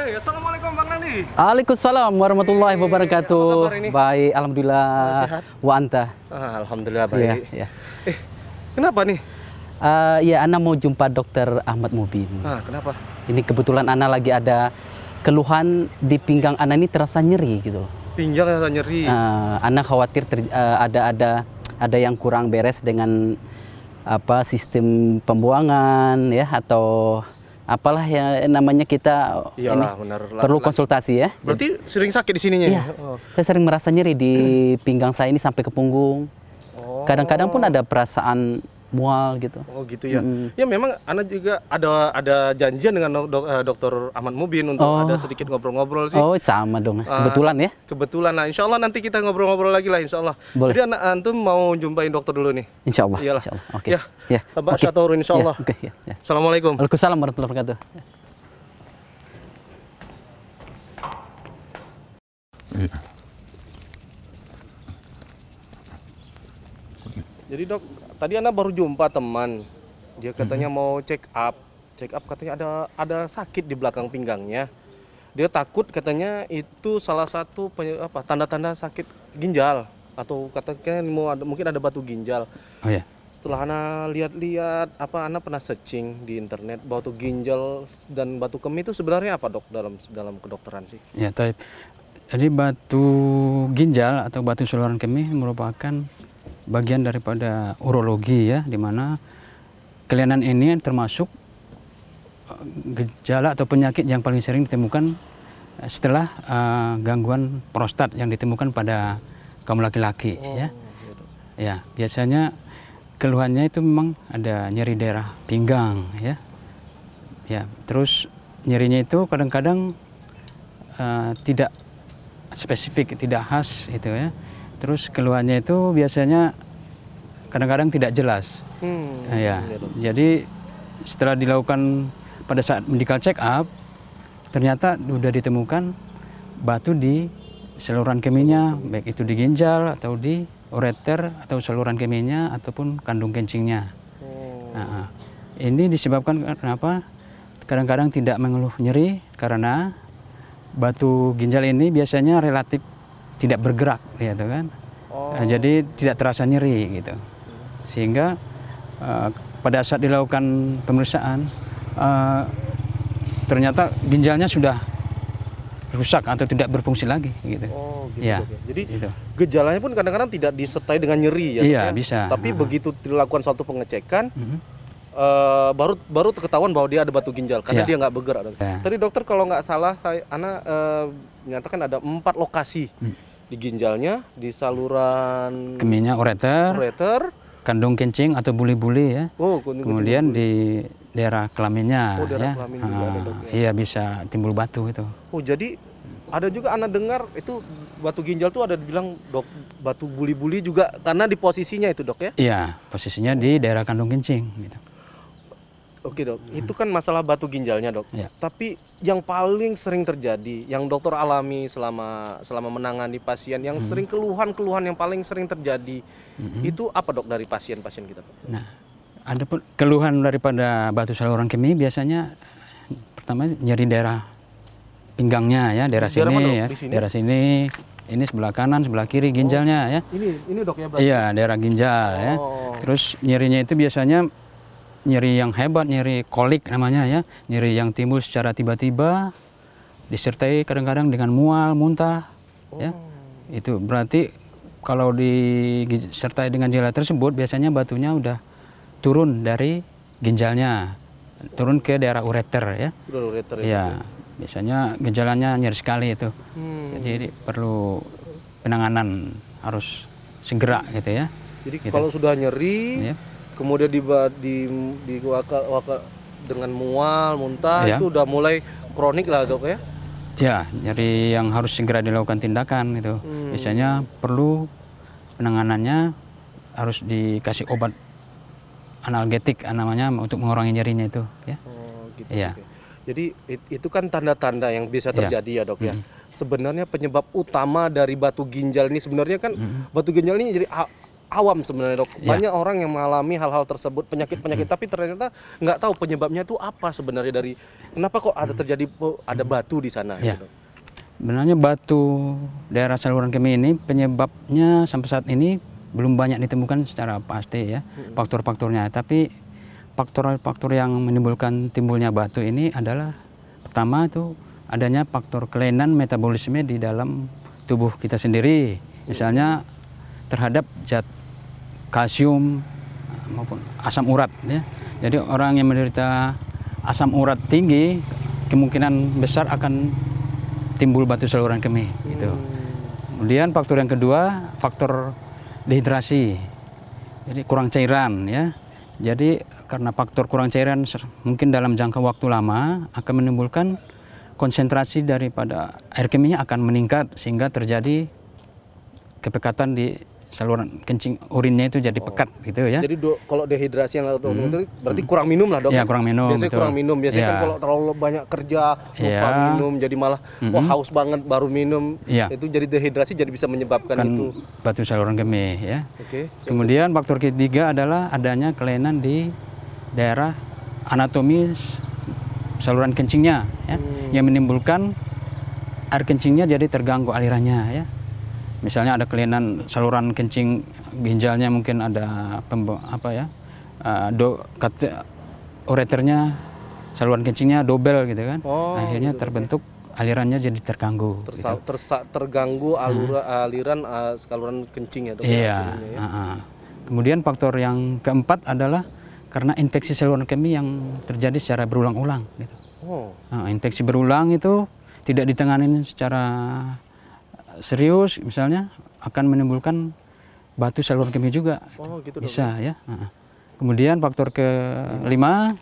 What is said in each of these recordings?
Eh, assalamualaikum Bang Nandi. Waalaikumsalam warahmatullahi wabarakatuh. Apa kabar ini? Baik, alhamdulillah. sehat? Wa anta. Ah, Alhamdulillah baik. iya. Eh, kenapa nih? Eh, ya, Ana mau jumpa dokter Ahmad Mubin. Ah, kenapa? Ini kebetulan Ana lagi ada keluhan di pinggang Ana ini terasa nyeri gitu. Pinggang rasa nyeri. Eh, Ana khawatir ter- eh, ada ada ada yang kurang beres dengan apa sistem pembuangan ya atau apalah ya namanya kita Iyalah, ini benar. perlu konsultasi ya. Berarti sering sakit di sininya? Iya, Oh. saya sering merasa nyeri di pinggang saya ini sampai ke punggung. Oh. Kadang-kadang pun ada perasaan mual gitu. Oh gitu ya. Ya memang anak juga ada ada janjian dengan dok, eh, dokter Ahmad Mubin untuk Oh. ada sedikit ngobrol-ngobrol sih. Oh, sama dong. Ah. Kebetulan ya. Kebetulan nah insya Allah nanti kita ngobrol-ngobrol lagi lah insya Allah. Boleh. Jadi anak antum mau jumpain dokter dulu nih. Insya Allah. Iyalah. Insya Allah. Oke. Ya. Ya. Mbak turun insya Ya, Allah. Oke. ya, ya. Assalamualaikum. Waalaikumsalam warahmatullahi wabarakatuh. Jadi dok, tadi anak baru jumpa teman. Dia katanya Mhm. mau check up. Check up katanya ada ada sakit di belakang pinggangnya. Dia takut katanya itu salah satu apa tanda-tanda sakit ginjal atau katanya mau ada, mungkin ada batu ginjal. Oh ya. Setelah anak lihat-lihat apa anak pernah searching di internet batu ginjal dan batu kemih itu sebenarnya apa dok dalam dalam kedokteran sih? Ya, taib. Jadi batu ginjal atau batu saluran kemih merupakan bagian daripada urologi ya, di mana kelainan ini termasuk eh, gejala atau penyakit yang paling sering ditemukan eh, setelah eh, gangguan prostat yang ditemukan pada kaum laki-laki ya. gitu. Ya, biasanya keluhannya itu memang ada nyeri daerah pinggang ya. Ya, terus nyerinya itu kadang-kadang eh, tidak spesifik, tidak khas itu ya. Terus keluhannya itu biasanya kadang-kadang tidak jelas. Hmm, Nah, ya. Jadi setelah dilakukan pada saat medical check up ternyata sudah ditemukan batu di saluran kemihnya baik itu di ginjal atau di ureter atau saluran kemihnya ataupun kandung kencingnya. Oh. Nah, ini disebabkan kenapa? Kadang-kadang tidak mengeluh nyeri karena batu ginjal ini biasanya relatif tidak bergerak, gitu kan. Oh. Nah, jadi tidak terasa nyeri gitu. Sehingga eh, pada saat dilakukan pemeriksaan eh, ternyata ginjalnya sudah rusak atau tidak berfungsi lagi gitu. Oh, gitu. Ya, ya. Jadi Gitu. gejalanya pun kadang-kadang tidak disertai dengan nyeri ya. Iya, ya? bisa. Tapi Ah. begitu dilakukan suatu pengecekan Mhm. eh, baru baru ketahuan bahwa dia ada batu ginjal karena Iya. dia nggak bergerak. Ya. Tadi dokter kalau nggak salah saya Ana eh, menyatakan ada empat lokasi Hmm. Di ginjalnya, di saluran Kemihnya ureter, ureter. kandung kencing atau buli-buli ya. Oh, kuning- Kemudian di daerah kelaminnya Oh, daerah ya. kelamin juga ada, Ah, Dok, ya. Iya bisa timbul batu itu. Oh, jadi ada juga anak dengar itu batu ginjal tuh ada dibilang dok batu buli-buli juga karena di posisinya itu dok ya. Iya, posisinya di daerah kandung kencing gitu. Oke dok, itu kan masalah batu ginjalnya dok. Iya. Tapi yang paling sering terjadi, yang dokter alami selama selama menangani pasien, yang Hmm. sering keluhan-keluhan yang paling sering terjadi, itu apa dok dari pasien-pasien kita? Dok? Nah, ada pun keluhan daripada batu saluran kemih biasanya pertama nyeri daerah pinggangnya ya, daerah Daerah sini mana, Dok? ya, sini? daerah sini, ini sebelah kanan, sebelah kiri ginjalnya ya. Ini ini dok ya berarti. Iya, daerah ginjal ya. Oh. Terus nyerinya itu biasanya nyeri yang hebat, nyeri kolik namanya ya, nyeri yang timbul secara tiba-tiba disertai kadang-kadang dengan mual, muntah ya. Itu berarti kalau disertai dengan gejala tersebut biasanya batunya udah turun dari ginjalnya, turun ke daerah ureter ya. Ureter ya. Ya, biasanya gejalanya nyeri sekali itu. Hmm. Jadi perlu penanganan harus segera gitu ya. Jadi kalau sudah nyeri, Ya. Kemudian di di di waka, waka dengan mual, muntah Iya. itu udah mulai kronik lah dok ya. Ya, nyeri yang harus segera dilakukan tindakan itu. Hmm. Biasanya perlu penanganannya harus dikasih obat analgetik namanya untuk mengurangi nyerinya itu ya. Oh, gitu. Iya. oke. Jadi it- itu kan tanda-tanda yang bisa Iya. terjadi ya dok ya. Sebenarnya penyebab utama dari batu ginjal ini sebenarnya kan batu ginjal ini jadi awam sebenarnya dok. Ya. Banyak orang yang mengalami hal-hal tersebut penyakit-penyakit, tapi ternyata nggak tahu penyebabnya itu apa sebenarnya dari kenapa kok ada terjadi po- ada batu di sana. Ya. gitu, batu daerah saluran kemih ini penyebabnya sampai saat ini belum banyak ditemukan secara pasti ya faktor-faktornya. Tapi faktor-faktor yang menimbulkan timbulnya batu ini adalah pertama itu adanya faktor kelainan metabolisme di dalam tubuh kita sendiri. Misalnya terhadap zat kalsium maupun asam urat ya. Jadi orang yang menderita asam urat tinggi kemungkinan besar akan timbul batu saluran kemih gitu. Kemudian faktor yang kedua faktor dehidrasi. Jadi kurang cairan ya. Jadi karena faktor kurang cairan mungkin dalam jangka waktu lama akan menimbulkan konsentrasi daripada air kemihnya akan meningkat sehingga terjadi kepekatan di saluran kencing urinnya itu jadi pekat gitu ya. Jadi dok, kalau dehidrasi yang dok itu berarti kurang minum lah dok. Iya, kurang minum, Biasanya betul. kurang minum. Biasanya kan Iya. kalau terlalu banyak kerja lupa Iya. minum, jadi malah wah haus banget baru minum. Iya. Itu jadi dehidrasi jadi bisa menyebabkan kan itu. batu saluran kemih ya. Oke. Kemudian faktor ketiga adalah adanya kelainan di daerah anatomi saluran kencingnya ya, yang menimbulkan air kencingnya jadi terganggu alirannya ya. Misalnya ada kelainan saluran kencing ginjalnya mungkin ada apa ya? uh, do ureternya saluran kencingnya dobel gitu kan. Oh, Akhirnya terbentuk alirannya jadi terganggu. gitu. Tersa- tersa- terganggu alura, aliran uh, saluran kencing ya dok. ya, Iya. ya. uh-uh. Kemudian faktor yang keempat adalah karena infeksi saluran kemih yang terjadi secara berulang-ulang. Gitu. Oh. Nah, infeksi berulang itu tidak ditenganin secara serius, misalnya akan menimbulkan batu saluran kemih juga. Oh gitu. Bisa ya. uh-uh. Kemudian faktor kelima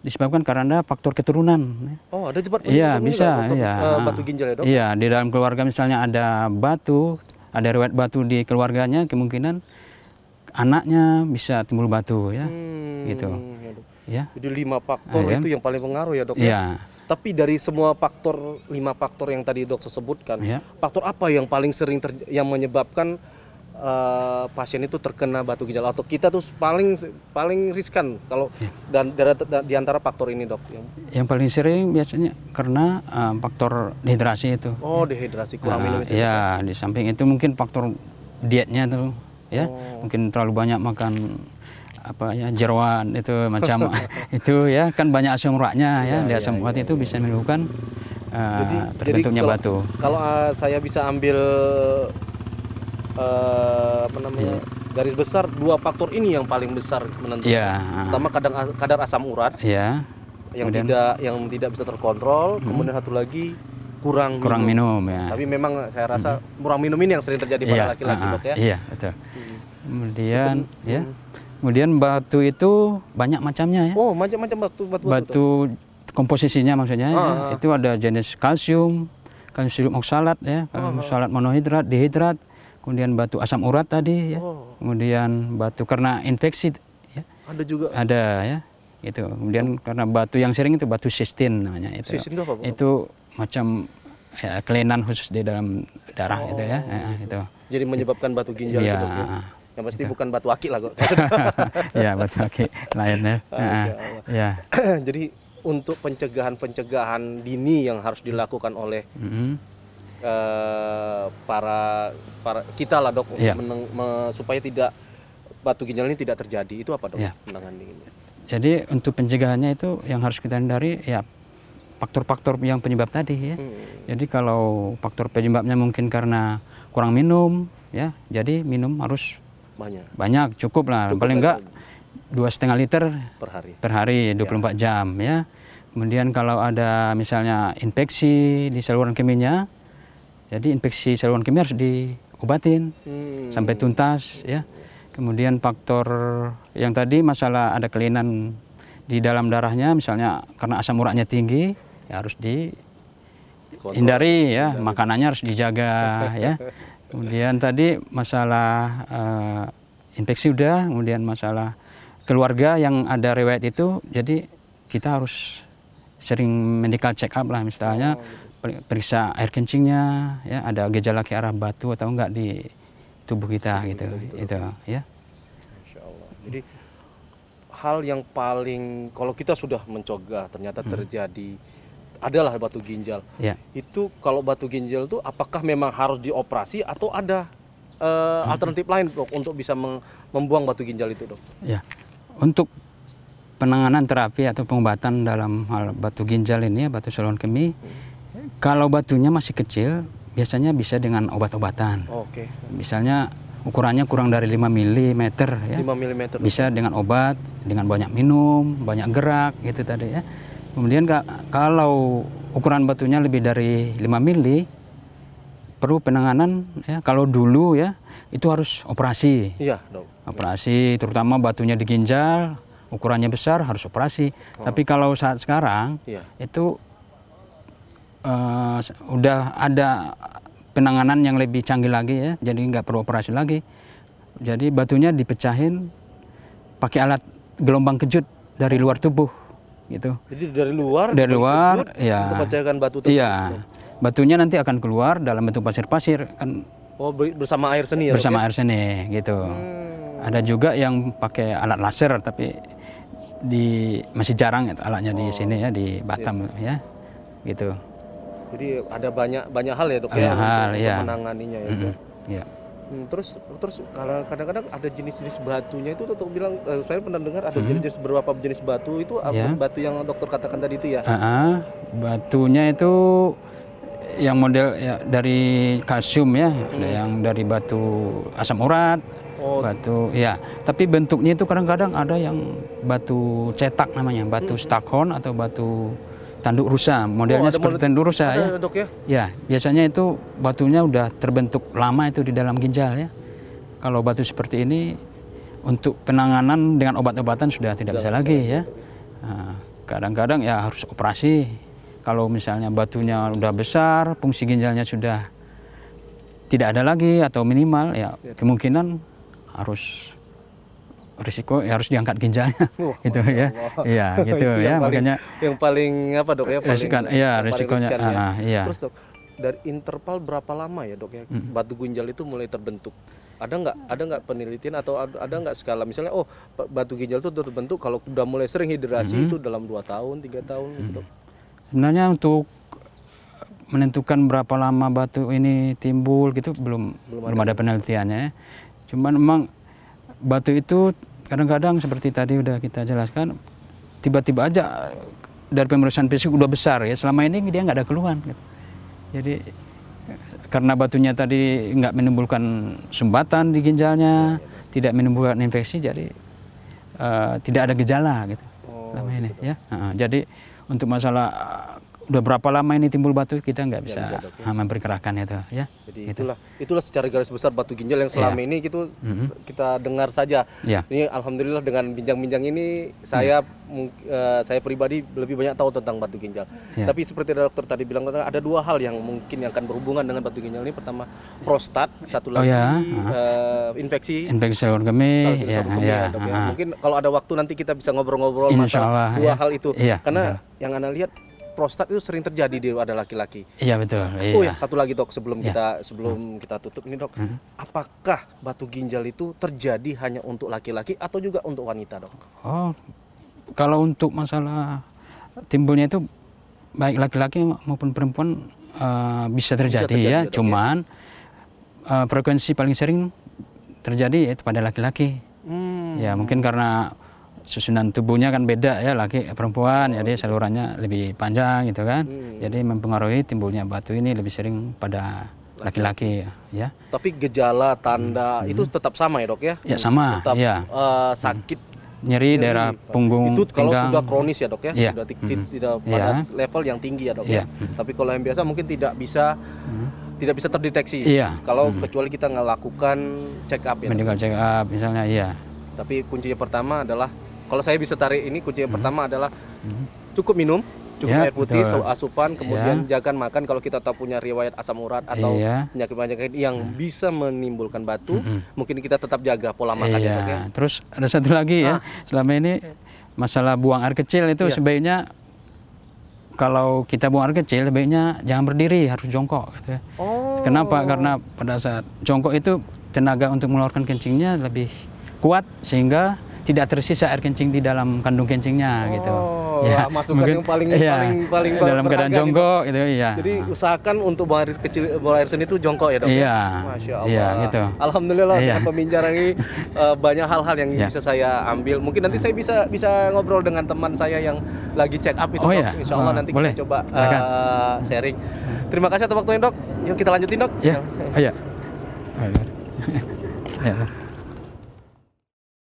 disebabkan karena faktor keturunan. ya. Oh ada cepat Iya bisa, iya. Eh, batu ginjal ya dok. Iya di dalam keluarga misalnya ada batu, ada riwayat batu di keluarganya, kemungkinan anaknya bisa timbul batu ya, Hmm, gitu. ya, dok. ya, Jadi lima faktor Ah, ya. itu yang paling pengaruh ya dok. ya? Tapi dari semua faktor lima faktor yang tadi dok sebutkan, Iya. faktor apa yang paling sering ter- yang menyebabkan eh, pasien itu terkena batu ginjal atau kita tuh paling paling riskan kalau Iya. dan dari di antara faktor ini dok yang yang paling sering biasanya karena eh, faktor dehidrasi itu. oh dehidrasi kurang minum itu ya di samping itu mungkin faktor dietnya tuh, ya, Oh. mungkin terlalu banyak makan apa ya jeroan itu macam itu ya kan banyak asam uratnya ya, di asam urat itu bisa menimbulkan eh, terbentuknya kalau, batu. Kalau eh, saya bisa ambil eh, apa namanya Iya. garis besar dua faktor ini yang paling besar menentukan. Iya. Pertama kadang kadar asam urat Ya, yang Kemudian- tidak yang tidak bisa terkontrol, kemudian satu lagi kurang kurang minum, ya. Tapi memang saya rasa kurang minum ini yang sering terjadi pada Iya, laki-laki ah, dok ya. Iya, betul. Kemudian ya. Kemudian batu itu banyak macamnya ya. Oh macam-macam batu batu. Batu komposisinya maksudnya ya. Ah, ah. itu ada jenis kalsium, kalsium oksalat ya, kalsium oksalat monohidrat, dihidrat, kemudian batu asam urat tadi ya. Oh. Kemudian batu karena infeksi ya. Ada juga. Ada ya. Itu. Kemudian karena batu yang sering itu batu sistin namanya itu. Sistin itu apa, Bu? Itu macam ya, kelainan khusus di dalam darah itu ya. Oh. Ya, itu. Jadi menyebabkan batu ginjal Iya. gitu. Ya. Yang pasti bukan batu akik lah kok. ya batu akik lain ya. Jadi untuk pencegahan-pencegahan dini yang harus dilakukan oleh Mhm. eh, para para kita lah dok Iya. meneng- me- supaya tidak batu ginjal ini tidak terjadi itu apa dok Iya. menangani ini? Jadi untuk pencegahannya itu yang harus kita hindari ya faktor-faktor yang penyebab tadi ya. Hmm. Jadi kalau faktor penyebabnya mungkin karena kurang minum ya, jadi minum harus Banyak banyak cukup lah Cukup paling enggak dua setengah liter per hari. per hari 24 jam ya. Kemudian kalau ada misalnya infeksi di saluran kemihnya, jadi infeksi saluran kemih harus diobatin Hmm. sampai tuntas ya. Kemudian faktor yang tadi masalah ada kelainan di dalam darahnya misalnya karena asam uratnya tinggi ya harus dihindari ya makanannya harus dijaga ya. Kemudian tadi masalah eh, infeksi udah, kemudian masalah keluarga yang ada riwayat itu jadi kita harus sering medical check up lah misalnya per- periksa air kencingnya ya ada gejala ke arah batu atau enggak di tubuh kita gitu. Itu ya. Masya Allah. Jadi hal yang paling kalau kita sudah mencegah ternyata terjadi adalah batu ginjal. Ya. Itu kalau batu ginjal itu apakah memang harus dioperasi atau ada eh, alternatif lain dok untuk bisa membuang batu ginjal itu dok? Ya, untuk penanganan terapi atau pengobatan dalam hal batu ginjal ini ya batu saluran kemih, kalau batunya masih kecil, biasanya bisa dengan obat-obatan. Oke. Misalnya ukurannya kurang dari 5 mm ya, 5 mm. bisa dengan obat, dengan banyak minum, banyak gerak gitu tadi ya. Kemudian ka- kalau ukuran batunya lebih dari 5 mili, perlu penanganan ya. Kalau dulu ya itu harus operasi Iya dok. operasi terutama batunya di ginjal ukurannya besar harus operasi tapi kalau saat sekarang Iya. itu s- udah ada penanganan yang lebih canggih lagi ya jadi nggak perlu operasi lagi jadi batunya dipecahin pakai alat gelombang kejut dari luar tubuh gitu Jadi dari luar dari luar ya memecahkan batu tersebut. iya batunya nanti akan keluar dalam bentuk pasir-pasir kan Oh ber- bersama air seni ya bersama air seni gitu. Ada juga yang pakai alat laser tapi di masih jarang itu alatnya di sini ya di Batam ya. Gitu. Jadi ada banyak banyak hal ya dok ya Banyak untuk- hal, untuk iya. menanganinya ya. Dok? ya. Hmm, terus terus kalau kadang-kadang ada jenis-jenis batunya itu dokter bilang eh, saya pernah dengar ada jenis-jenis beberapa jenis batu itu apa Ya. batu yang dokter katakan tadi itu ya. Ah, ah, batunya itu yang model ya, dari kalsium ya, ada yang dari batu asam urat, Oh. batu ya. Tapi bentuknya itu kadang-kadang ada yang batu cetak namanya, batu staghorn atau batu tanduk rusa. Modelnya Oh, seperti model- tanduk rusa ya. Ya. Ya, biasanya itu batunya udah terbentuk lama itu di dalam ginjal ya. Kalau batu seperti ini untuk penanganan dengan obat-obatan sudah tidak bisa lagi ya. Nah, Kadang-kadang ya harus operasi. Kalau misalnya batunya udah besar, fungsi ginjalnya sudah tidak ada lagi atau minimal ya kemungkinan harus risiko ya harus diangkat ginjalnya gitu ya. Iya, gitu Itu ya. paling- Makanya yang paling apa dok ya? Paling, Risikan, iya, paling risikonya, riskan ya. ah, iya. Terus dok dari interval berapa lama ya dok ya batu ginjal itu mulai terbentuk? Ada nggak ada nggak penelitian atau ada ada nggak skala misalnya oh ba- batu ginjal itu terbentuk kalau udah mulai sering hidrasi itu dalam dua tahun tiga tahun gitu dok? Sebenarnya untuk menentukan berapa lama batu ini timbul gitu belum belum, ada penelitiannya. ya. Cuman memang batu itu kadang-kadang seperti tadi udah kita jelaskan tiba-tiba aja dari pemeriksaan fisik udah besar ya. Selama ini dia nggak ada keluhan. Gitu. Jadi karena batunya tadi nggak menimbulkan sumbatan di ginjalnya, tidak menimbulkan infeksi, jadi eh, tidak ada gejala gitu. selama ini ya. Heeh, jadi untuk masalah uh, udah berapa lama ini timbul batu kita nggak bisa, uh, memperkirakan itu ya. Jadi itulah itulah secara garis besar batu ginjal yang selama ini gitu kita dengar saja. Iya. Ini alhamdulillah dengan bincang-bincang ini saya mung- eh, saya pribadi lebih banyak tahu tentang batu ginjal. Iya. Tapi seperti dokter tadi bilang ada dua hal yang mungkin yang akan berhubungan dengan batu ginjal ini. Pertama prostat, satu Oh lagi ya, eh, infeksi Infeksi saluran kemih, saluran ya, kemih ya, ya, ya. Mungkin kalau ada waktu nanti kita bisa ngobrol-ngobrol masalah dua ya. hal itu. Iya, Karena yang anda lihat prostat itu sering terjadi di ada laki-laki. Iya betul. Oh Iya. ya, satu lagi dok sebelum Ya. kita sebelum kita tutup ini dok, apakah batu ginjal itu terjadi hanya untuk laki-laki atau juga untuk wanita dok? Oh, kalau untuk masalah timbulnya itu baik laki-laki maupun perempuan eh, bisa terjadi, terjadi, ya. dok, ya. Cuman eh, frekuensi paling sering terjadi yaitu pada laki-laki. Hmm. Ya mungkin karena susunan tubuhnya kan beda ya laki perempuan, jadi salurannya lebih panjang gitu kan. Hmm. Jadi mempengaruhi timbulnya batu ini lebih sering pada laki-laki ya. Tapi gejala tanda itu tetap sama ya dok ya? Ya sama, Tetap ya. eh, sakit. Nyeri daerah punggung Itu kalau pinggang. sudah kronis ya dok ya? Iya. Sudah ti- tidak Iya. pada level yang tinggi ya dok Iya. ya? Tapi kalau yang biasa mungkin tidak bisa tidak bisa terdeteksi. Iya. Kalau kecuali kita melakukan check up ya. dok. medical check up misalnya iya. Tapi kuncinya pertama adalah kalau saya bisa tarik ini kuncinya Hmm. pertama adalah cukup minum, cukup Ya, air putih, betul. asupan, kemudian jangan makan kalau kita tahu punya riwayat asam urat atau Iya. penyakit-penyakit yang bisa menimbulkan batu, mungkin kita tetap jaga pola makan ya, Iya, ya. terus ada satu lagi ya. Selama ini masalah buang air kecil itu Iya. sebaiknya kalau kita buang air kecil sebaiknya jangan berdiri, harus jongkok gitu ya. Oh. Kenapa? Karena pada saat jongkok itu tenaga untuk mengeluarkan kencingnya lebih kuat sehingga tidak tersisa air kencing di dalam kandung kencingnya gitu. Oh, wah, masukan yang paling- iya, paling- paling dalam keadaan jongkok gitu ya. Jadi usahakan untuk buang air kecil, buang air seni itu jongkok ya dok. ya? Iya, Masya Allah. iya, gitu. Alhamdulillah Iya. pembicaraan ini eh, banyak hal-hal yang Iya. bisa saya ambil. Mungkin nanti saya bisa bisa ngobrol dengan teman saya yang lagi check up itu Oh, dok. iya. Insya Allah Ah, nanti boleh. kita coba eh, sharing. Terima kasih atas waktunya dok. Yuk kita lanjutin dok. Ya, oh, ya. Ya.